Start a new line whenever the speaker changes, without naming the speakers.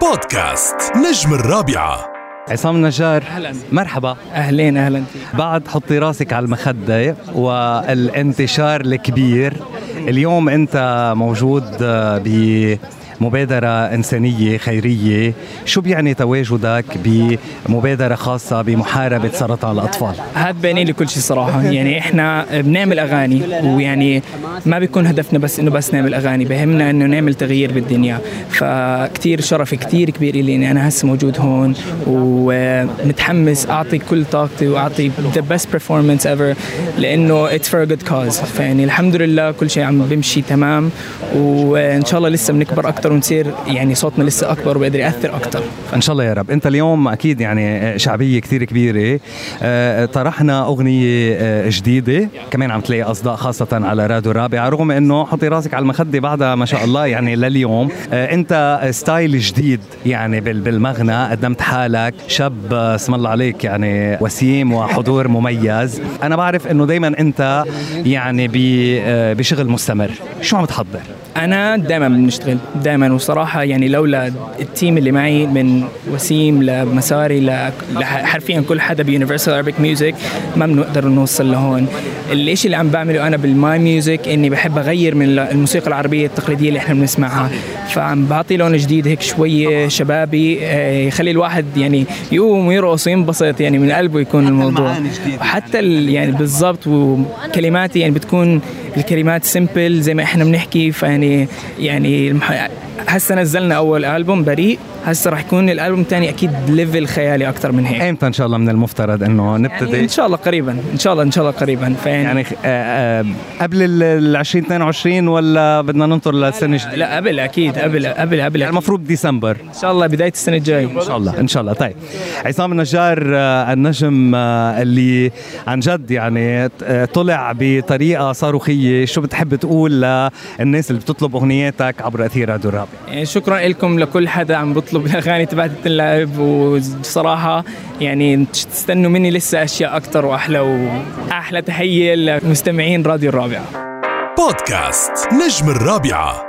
بودكاست نجم الرابعة.
عصام النجار
أهلاً.
مرحبا.
أهلين أهلا. فيك
بعد حطي راسك على المخدة والانتشار الكبير. اليوم أنت موجود آه، بمبادرة إنسانية خيرية. شو بيعني تواجدك بمبادرة خاصة بمحاربة سرطان الأطفال؟
هاد بيني لي كل شيء صراحة. يعني إحنا بنعمل أغاني ويعني ما بيكون هدفنا بس إنه بس نعمل أغاني بهمنا إنه نعمل تغيير بالدنيا. فكتير شرف كتير كبير لي إني أنا هسه موجود هون ومتحمس أعطي كل طاقتي وأعطي the best performance ever لإنه it's for a good cause. فيعني الحمد لله كل شيء عم بمشي تمام وإن شاء الله لسه بنكبر أكثر ونصير يعني صوتنا لسه أكبر وبقدر يأثر أكثر
إن شاء الله يا رب. أنت اليوم أكيد يعني شعبية كثير كبيرة. آه، طرحنا أغنية آه، جديدة. كمان عم تلاقي أصداء خاصة على راديو الرابعة رغم إنه حطي راسك على المخدة بعدها ما شاء الله يعني لليوم. آه، أنت ستايل جديد يعني بال- بالمغنى قدمت حالك شاب آه، اسم الله عليك يعني وسيم وحضور مميز. أنا بعرف إنه دائما أنت يعني آه، بشغل مستمر. شو عم تحضر؟
أنا دائما بنشتغل دائما وصراحة يعني لولا ال team اللي معي من وسيم لمساري ل- لح- حرفيا كل حدا ب Universal Arabic Music ما بنقدر نوصل لهون. الشيء اللي عم بعمله أنا بال my music إني بحب أغير من الموسيقى العربية التقليدية اللي إحنا بنسمعها. فعم بعطي لون جديد هيك شوية شبابي آه، يخلي الواحد يعني يقوم ويرقص وينبسط يعني من قلبه يكون الموضوع. حتى يعني بالضبط وكلماتي يعني بتكون الكلمات simple زي ما إحنا بنحكي فيعني يعني. هسه نزلنا أول ألبوم بريء هسه راح يكون الألبوم الثاني أكيد level خيالي أكثر من هيك.
إمتى إن شاء الله من المفترض إنه
يعني
نبتدي؟
إن شاء الله قريبا إن شاء الله إن شاء الله قريبا. فيعني
يعني آه، آه، قبل ال 2022 ولا بدنا ننطر للسنة الجديده؟
لا قبل أكيد قبل قبل قبل
يعني المفروض ديسمبر.
إن شاء الله بداية السنة الجاية.
إن شاء الله إن شاء الله. طيب عصام النجار آه، النجم آه، اللي عن جد يعني آه، طلع بطريقة صاروخية. شو بتحب تقول للناس اللي بتطلب اغنياتك عبر أثير راديو الرابع؟
يعني شكرا لكم لكل حدا عم بطلب الأغاني تبعت تنلعب وصراحة يعني تستنوا مني لسه أشياء أكثر وأحلى وأحلى تحية لمستمعين راديو الرابعة.
بودكاست نجم الرابعة.